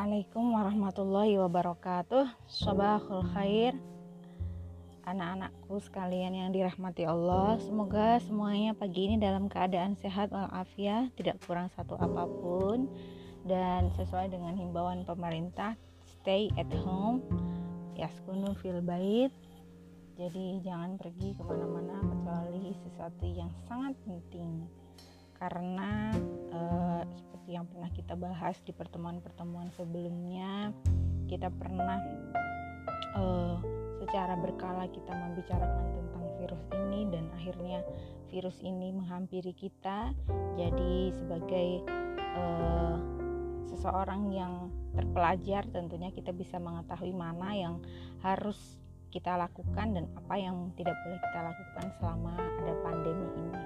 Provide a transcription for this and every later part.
Assalamualaikum warahmatullahi wabarakatuh. Sobahul khair Anak-anakku sekalian yang dirahmati Allah. Semoga semuanya pagi ini dalam keadaan sehat walafiat Tidak kurang satu apa pun Dan sesuai dengan himbauan pemerintah Stay at home Yaskunu fil bait. Jadi jangan pergi ke mana-mana Kecuali sesuatu yang sangat penting Karena uh, seperti yang pernah kita bahas di pertemuan-pertemuan sebelumnya kita pernah uh, secara berkala kita membicarakan tentang virus ini dan akhirnya virus ini menghampiri kita jadi sebagai uh, seseorang yang terpelajar tentunya kita bisa mengetahui mana yang harus kita lakukan dan apa yang tidak boleh kita lakukan selama ada pandemi ini.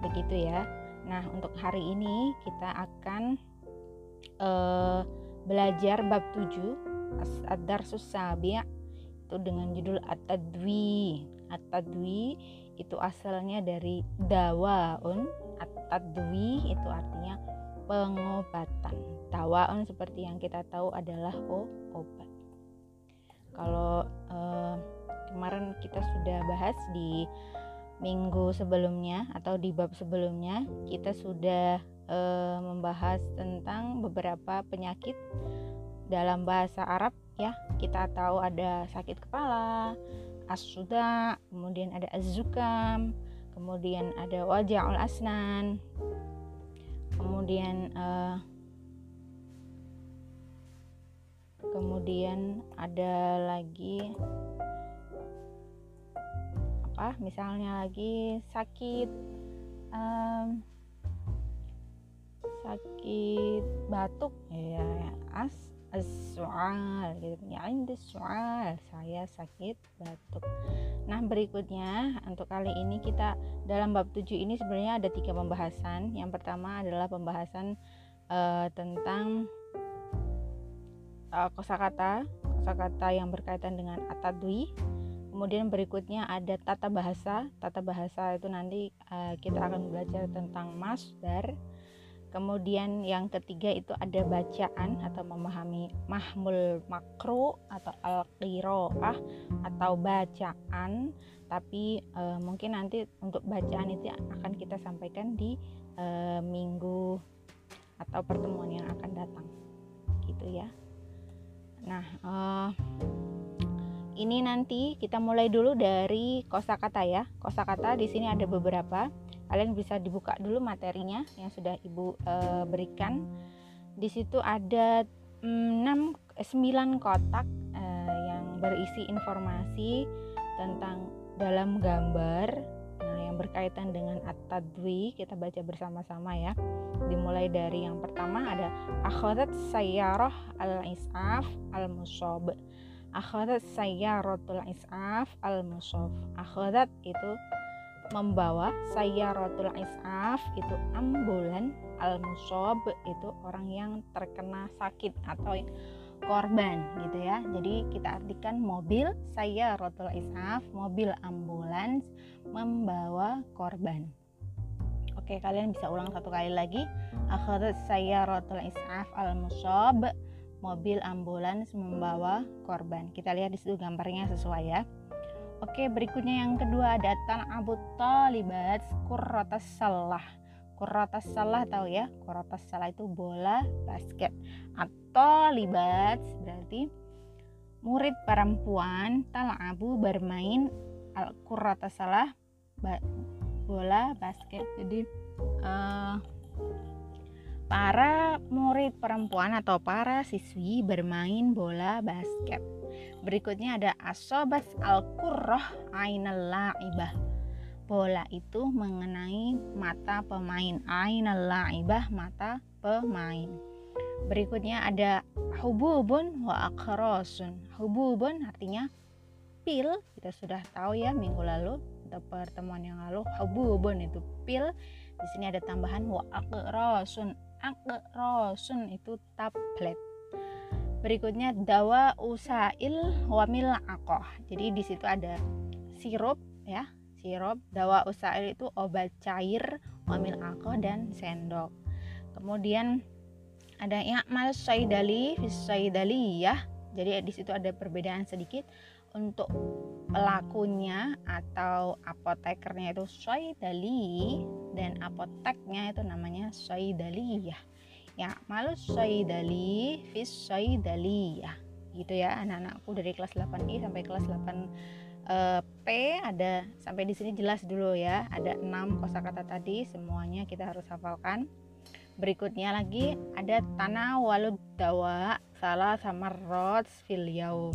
Begitu ya Nah, untuk hari ini kita akan uh, belajar bab 7 Ad-Darsus itu dengan judul At-Tadwi. At-Tadwi itu asalnya dari dawaun. At-Tadwi itu artinya pengobatan. Dawaun seperti yang kita tahu adalah obat. Kalau uh, kemarin kita sudah bahas di minggu sebelumnya atau di bab sebelumnya kita sudah e, membahas tentang beberapa penyakit dalam bahasa Arab ya. Kita tahu ada sakit kepala, as-suda, kemudian ada az-zukam, kemudian ada waja'ul asnan. Kemudian e, kemudian ada lagi apa misalnya lagi sakit um, sakit batuk ya as soal gitu. Ya ini soal saya sakit batuk. Nah berikutnya untuk kali ini kita dalam bab 7 ini sebenarnya ada tiga pembahasan. Yang pertama adalah pembahasan uh, tentang uh, kosakata kosakata yang berkaitan dengan atadwi Kemudian berikutnya ada tata bahasa. Tata bahasa itu nanti uh, kita akan belajar tentang masdar. Kemudian yang ketiga itu ada bacaan atau memahami mahmul makro atau al ah atau bacaan. Tapi uh, mungkin nanti untuk bacaan itu akan kita sampaikan di uh, minggu atau pertemuan yang akan datang. Gitu ya. Nah, uh, ini nanti kita mulai dulu dari kosakata ya. Kosakata di sini ada beberapa. Kalian bisa dibuka dulu materinya yang sudah Ibu e, berikan. Di situ ada 6 9 kotak e, yang berisi informasi tentang dalam gambar nah yang berkaitan dengan at-tadwi kita baca bersama-sama ya dimulai dari yang pertama ada akhadat sayyarah al-is'af al-musab akhadat sayyaratul is'af al musaf akhadat itu membawa sayyaratul is'af itu ambulan. Al musab itu orang yang terkena sakit atau korban gitu ya. Jadi kita artikan mobil sayyaratul is'af mobil ambulans membawa korban. Oke kalian bisa ulang satu kali lagi. Akhadat sayyaratul is'af al musab mobil ambulans membawa korban. Kita lihat di situ gambarnya sesuai ya. Oke, berikutnya yang kedua ada Abu talibat kurratas salah. Kurratas salah tahu ya? Kurratas salah itu bola basket. Atau libat berarti murid perempuan talabu bermain al salah bola basket. Jadi uh, para murid perempuan atau para siswi bermain bola basket. Berikutnya ada asobas al-qurrah ainal la'ibah. Bola itu mengenai mata pemain. Ainal la'ibah mata pemain. Berikutnya ada hububun wa akhrosun. Hububun artinya pil. Kita sudah tahu ya minggu lalu atau pertemuan yang lalu hububun itu pil. Di sini ada tambahan wa akhrosun akrosun itu tablet. Berikutnya dawa usail wamil akoh. Jadi di situ ada sirup ya. Sirup dawa usail itu obat cair wamil akoh dan sendok. Kemudian ada ya'mal saidali fis saidaliyah jadi di situ ada perbedaan sedikit untuk pelakunya atau apotekernya itu saidali dan apoteknya itu namanya saidaliyah ya malu saidali fis saidaliyah gitu ya anak-anakku dari kelas 8i sampai kelas 8 uh, P ada sampai di sini jelas dulu ya ada enam kosakata tadi semuanya kita harus hafalkan. Berikutnya lagi ada tanah walud dawa salah sama rods filium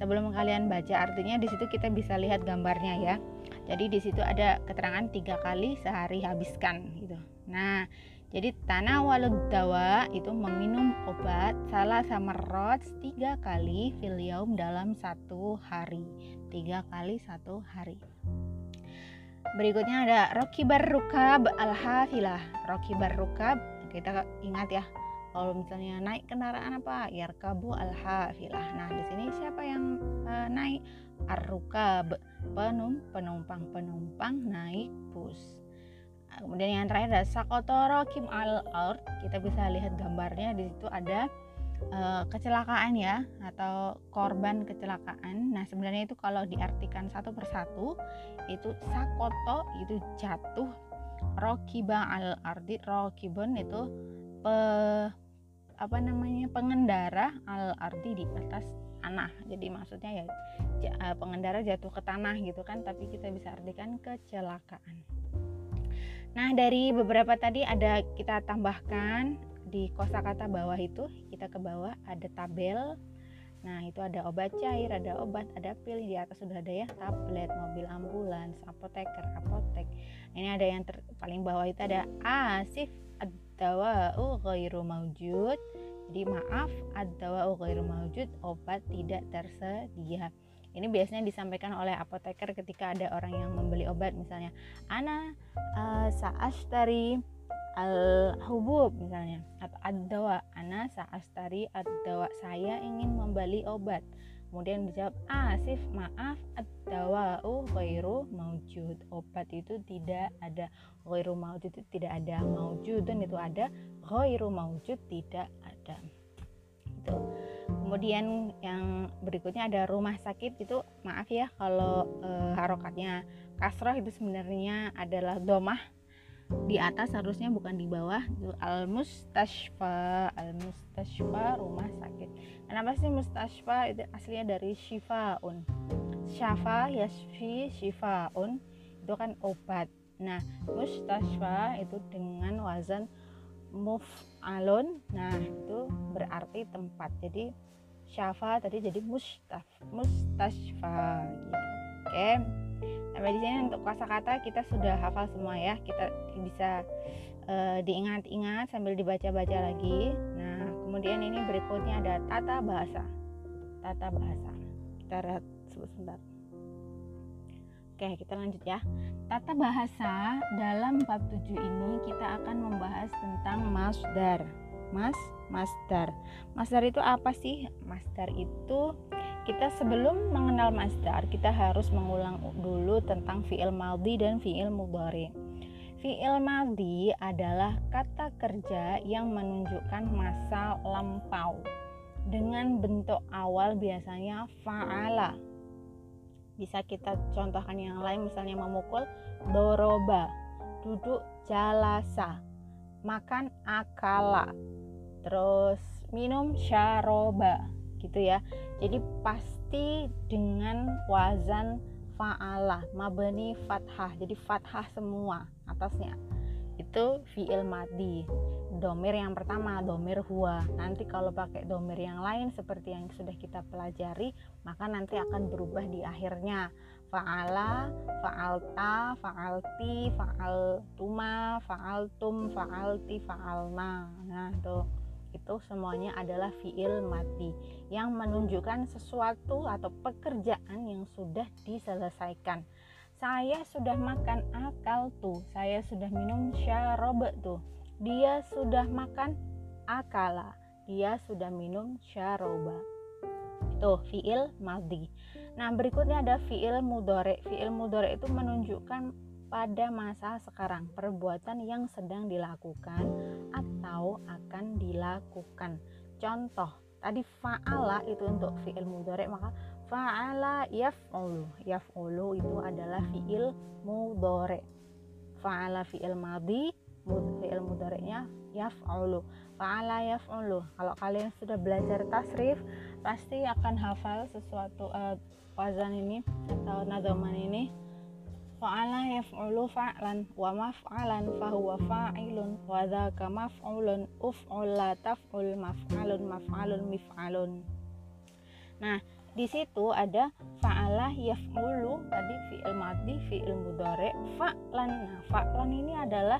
sebelum kalian baca artinya di situ kita bisa lihat gambarnya ya jadi di situ ada keterangan tiga kali sehari habiskan gitu. Nah jadi tanah walud dawa itu meminum obat salah sama rods tiga kali filium dalam satu hari. Tiga kali satu hari. Berikutnya ada rokibar rukab al hafilah rokibar rukab kita ingat ya kalau misalnya naik kendaraan apa? Yarkabu al hafilah nah di sini siapa yang uh, naik? Ar-rukab penum penumpang penumpang naik bus nah, kemudian yang terakhir ada sakotoro kim al art kita bisa lihat gambarnya di situ ada uh, kecelakaan ya atau korban kecelakaan. Nah sebenarnya itu kalau diartikan satu persatu itu sakoto itu jatuh, rokiba al ardi rokibon itu pe, apa namanya pengendara al ardi di atas tanah. Jadi maksudnya ya pengendara jatuh ke tanah gitu kan, tapi kita bisa artikan kecelakaan. Nah, dari beberapa tadi ada kita tambahkan di kosakata bawah itu kita ke bawah ada tabel Nah, itu ada obat cair, ada obat, ada pil. Di atas sudah ada ya tablet, mobil ambulans, apoteker, apotek. Ini ada yang ter, paling bawah itu ada asif ad-dawa'u ghairu maujud. Jadi maaf, ad-dawa'u ghairu maujud, obat tidak tersedia. Ini biasanya disampaikan oleh apoteker ketika ada orang yang membeli obat misalnya, ana uh, saashtari al hubub misalnya atau ad-dawa ana saastari ad-dawa saya ingin membeli obat. Kemudian dijawab asif maaf ad-dawa uh ghairu maujud obat itu tidak ada ghairu maujud itu tidak ada maujudun itu ada ghairu maujud tidak ada kemudian yang berikutnya ada rumah sakit itu maaf ya kalau e, harokatnya kasroh itu sebenarnya adalah domah. Di atas harusnya bukan di bawah. Al mustashfa al mustashfa rumah sakit. Kenapa sih mustashfa? Itu aslinya dari shifaun. Syafa yasfi shifaun. Itu kan obat. Nah mustashfa itu dengan wazan muf'alun. Nah itu berarti tempat. Jadi syafa tadi jadi mustaf mustashfa gitu. Oke. Okay sampai di sini untuk kosakata kita sudah hafal semua ya. Kita bisa uh, diingat-ingat sambil dibaca-baca lagi. Nah kemudian ini berikutnya ada tata bahasa. Tata bahasa. Kita lihat sebentar. Oke kita lanjut ya. Tata bahasa dalam bab 7 ini kita akan membahas tentang masdar mas masdar masdar itu apa sih masdar itu kita sebelum mengenal masdar kita harus mengulang dulu tentang fiil maldi dan fiil mudhari. Fiil maldi adalah kata kerja yang menunjukkan masa lampau dengan bentuk awal biasanya fa'ala. Bisa kita contohkan yang lain misalnya memukul doroba, duduk jalasa, makan akala, terus minum syaroba gitu ya. Jadi pasti dengan wazan fa'ala mabani fathah. Jadi fathah semua atasnya. Itu fi'il madi domir yang pertama domir huwa. Nanti kalau pakai domir yang lain seperti yang sudah kita pelajari maka nanti akan berubah di akhirnya. Fa'ala fa'alta fa'alti fa'altuma fa'altum fa'alti fa'alna. Nah tuh itu semuanya adalah fiil mati yang menunjukkan sesuatu atau pekerjaan yang sudah diselesaikan. Saya sudah makan akal tuh, saya sudah minum syarob tuh. Dia sudah makan akala, dia sudah minum syaroba. Itu fiil madi. Nah, berikutnya ada fiil mudore. Fiil mudore itu menunjukkan pada masa sekarang perbuatan yang sedang dilakukan atau akan dilakukan. Contoh tadi fa'ala itu untuk fi'il mudhari maka fa'ala yaf'ulu. Yaf'ulu itu adalah fi'il mudhari. Fa'ala fi'il madhi fi'il mudhari'nya yaf'ulu. Fa'ala yaf'ulu. Kalau kalian sudah belajar tasrif pasti akan hafal sesuatu uh, wazan ini atau nadoman ini fa'ala yaf'ulu fa'lan wa maf'alan fahuwa fa'ilun wa dhaka maf'ulun uf'ula taf'ul maf'alun maf'alun mif'alun nah di situ ada fa'ala yaf'ulu tadi fi'il mati fi'il mudhari fa'lan nah fa'lan ini adalah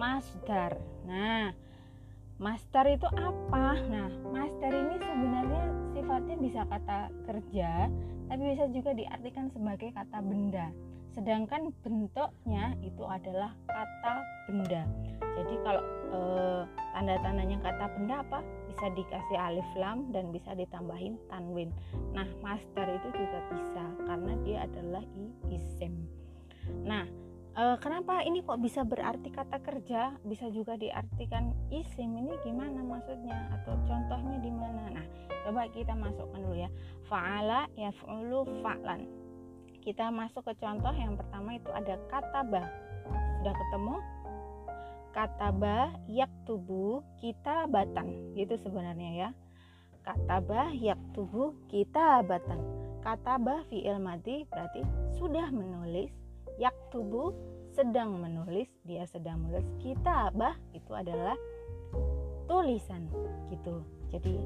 masdar nah Master itu apa? Nah, master ini sebenarnya sifatnya bisa kata kerja, tapi bisa juga diartikan sebagai kata benda. Sedangkan bentuknya itu adalah kata benda. Jadi kalau e, tanda-tandanya kata benda apa? Bisa dikasih alif lam dan bisa ditambahin tanwin. Nah, master itu juga bisa karena dia adalah isim. Nah, e, kenapa ini kok bisa berarti kata kerja bisa juga diartikan isim ini gimana maksudnya atau contohnya di mana nah coba kita masukkan dulu ya faala yaf'ulu fa'lan kita masuk ke contoh yang pertama itu ada kata bah sudah ketemu? Kata bah yak tubuh kita batan gitu sebenarnya ya. Kata bah yak tubuh kita batan kata bah fi'il mati berarti sudah menulis. Yak tubuh sedang menulis. Dia sedang menulis kita bah itu adalah tulisan. Gitu. Jadi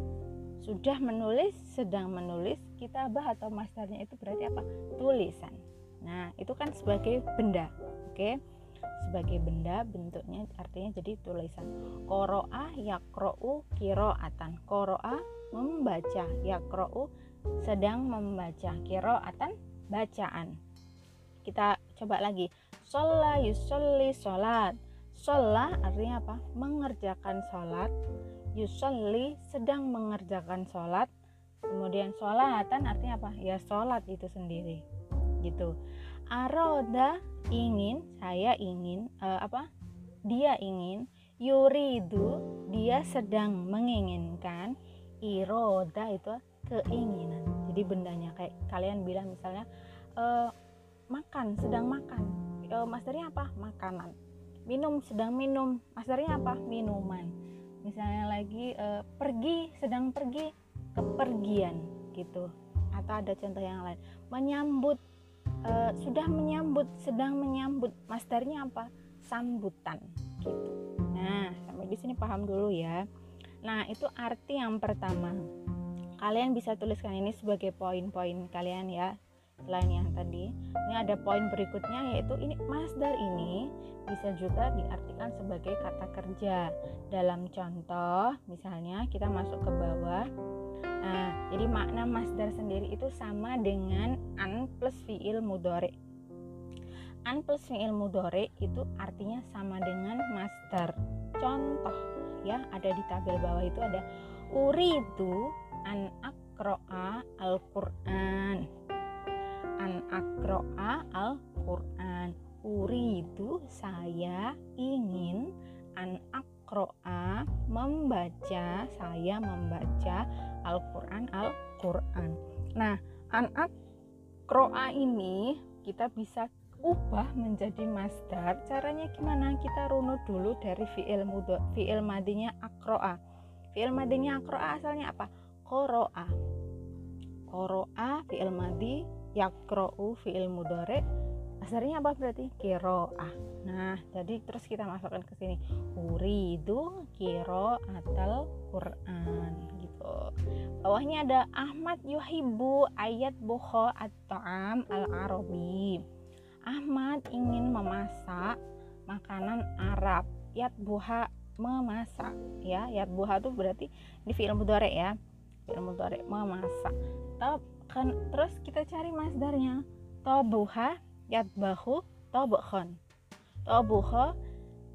sudah menulis sedang menulis kita bah atau masternya itu berarti apa? Tulisan. Nah itu kan sebagai benda oke? Okay? sebagai benda bentuknya artinya jadi tulisan. Koroa yakro'u kiroatan koroa membaca yakro'u sedang membaca kiroatan bacaan. Kita coba lagi. Sholla yusolli sholat. Sholla artinya apa? Mengerjakan sholat yusolli sedang mengerjakan sholat. Kemudian sholatan artinya apa? Ya sholat itu sendiri. Gitu. Aroda ingin saya ingin uh, apa? Dia ingin yuridu dia sedang menginginkan iroda itu keinginan. Jadi bendanya kayak kalian bilang misalnya uh, makan sedang makan. E, masternya apa? Makanan. Minum sedang minum. Masternya apa? Minuman misalnya lagi e, pergi sedang pergi kepergian gitu. Atau ada contoh yang lain. Menyambut e, sudah menyambut sedang menyambut masternya apa? Sambutan gitu. Nah sampai di sini paham dulu ya. Nah itu arti yang pertama. Kalian bisa tuliskan ini sebagai poin-poin kalian ya selain yang tadi. Ini ada poin berikutnya yaitu ini masdar ini bisa juga diartikan sebagai kata kerja. Dalam contoh misalnya kita masuk ke bawah. Nah jadi makna masdar sendiri itu sama dengan an plus fiil mudore an plus fiil mudore itu artinya sama dengan masdar contoh ya ada di tabel bawah itu ada uri itu an akroa al-Qur'an an akroa al-Quran. Uridu saya ingin an akroa membaca saya membaca Al-Quran Al-Quran. Nah an akroa ini kita bisa ubah menjadi masdar. Caranya gimana? Kita runut dulu dari fi'il mudho fi'il madinya akroa. Fi'il madinya akroa asalnya apa? Koroa koroa fi'il madi yakro'u fi'il mudore asarnya apa berarti? Kiro'ah. Nah jadi terus kita masukkan ke sini. Uridu kiro atal Quran gitu. Bawahnya ada Ahmad yuhibu ayat buho at-ta'am al-arabi. Ahmad ingin memasak makanan Arab. Yat buha memasak ya. Yat buha itu berarti di fi'il mudore ya. Fi'il mudore memasak. Tapi kan terus kita cari masdarnya. Tobuha yatbahu tobukhon tobuho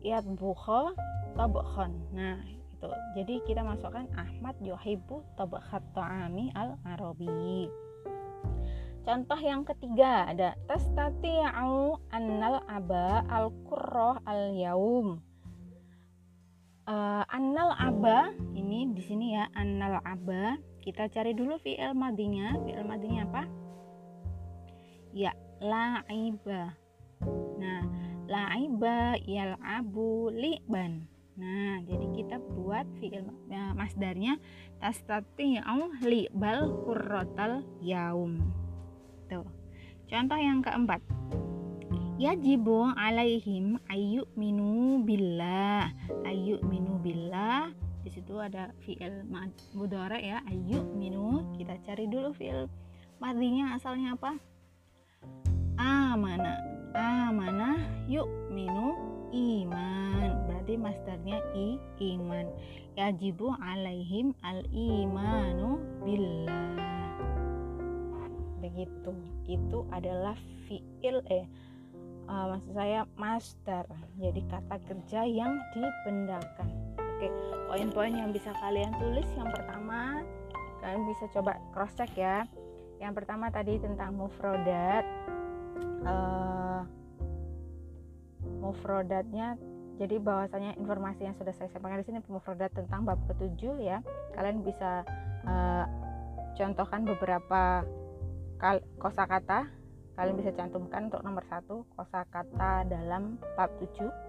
yatbuho tobukhon nah itu. Jadi kita masukkan Ahmad yuhibu tobukhat ta'ami al arabi Contoh yang ketiga ada tastati'u annal aba al qurrah al yaum. Uh, annal aba ini di sini ya annal aba kita cari dulu fi'il madinya fi'il madinya apa ya la'iba nah la'iba yal'abu li'ban nah jadi kita buat fi'il ya, masdarnya tastati'u li'bal qurratal yaum Tuh. Contoh yang keempat. Yajibu alaihim ayu minu billah. Ayu minu billah. Di situ ada fi'il mudhari ya, ayu minu. Kita cari dulu fi'il madinya asalnya apa? Amana. Amana yuk minu iman. Berarti masdarnya i iman. Yajibu alaihim al imanu billah begitu itu adalah fiil eh uh, maksud saya master jadi kata kerja yang dibendakan oke poin-poin yang bisa kalian tulis. Yang pertama kalian bisa coba cross check ya. Yang pertama tadi tentang mufrodat. Uh, mufrodatnya jadi bahwasanya informasi yang sudah saya sampaikan di sini mufrodat tentang bab ketujuh ya. Kalian bisa uh, contohkan beberapa kosakata. Kalian bisa cantumkan untuk nomor satu kosakata dalam bab 7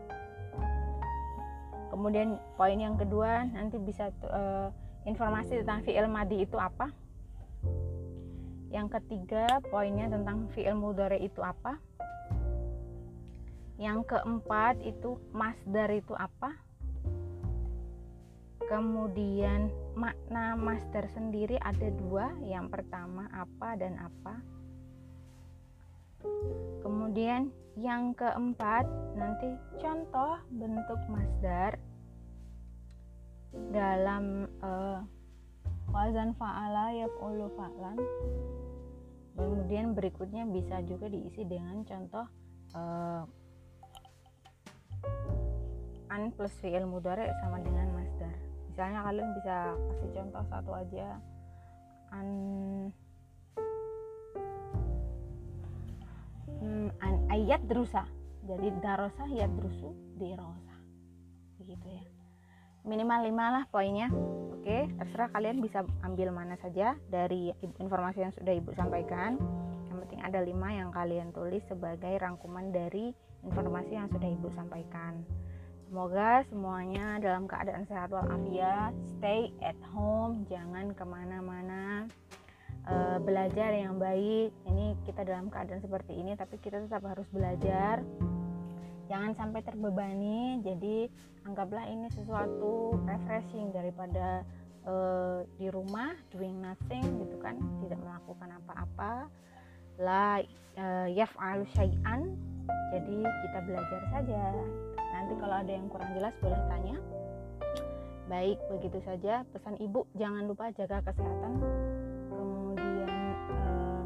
kemudian poin yang kedua nanti bisa uh, informasi tentang fi'il madi itu apa? Yang ketiga poinnya tentang fi'il mudore itu apa? Yang keempat itu masdar itu apa? Kemudian makna master sendiri ada dua. Yang pertama apa dan apa? Kemudian yang keempat nanti contoh bentuk masdar dalam uh, wazan fa'ala yaf'ulu fa'lan. Kemudian berikutnya bisa juga diisi dengan contoh uh, an plus fi'il mudhari sama dengan masdar. Misalnya kalian bisa kasih contoh satu aja. An hmm, an ayat drusa jadi darosa ayat drusu dirosa. Begitu ya minimal lima lah poinnya. Oke terserah kalian bisa ambil mana saja dari informasi yang sudah ibu sampaikan. Yang penting ada lima yang kalian tulis sebagai rangkuman dari informasi yang sudah ibu sampaikan. Semoga semuanya dalam keadaan sehat walafiat, stay at home, jangan ke mana-mana, e, belajar yang baik. Ini kita dalam keadaan seperti ini, tapi kita tetap harus belajar. Jangan sampai terbebani. Jadi anggaplah ini sesuatu refreshing daripada e, di rumah doing nothing gitu kan, tidak melakukan apa-apa. La e, yaf'alu syai'an. Jadi kita belajar saja Nanti kalau ada yang kurang jelas boleh tanya. Baik, begitu saja pesan ibu. Jangan lupa jaga kesehatan. Kemudian eh,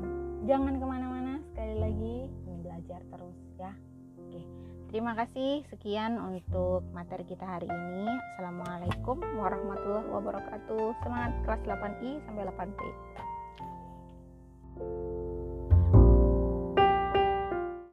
jangan ke mana-mana. Sekali lagi belajar terus ya. Terima kasih. Sekian untuk materi kita hari ini. Assalamualaikum warahmatullahi wabarakatuh. Semangat kelas 8I sampai 8P.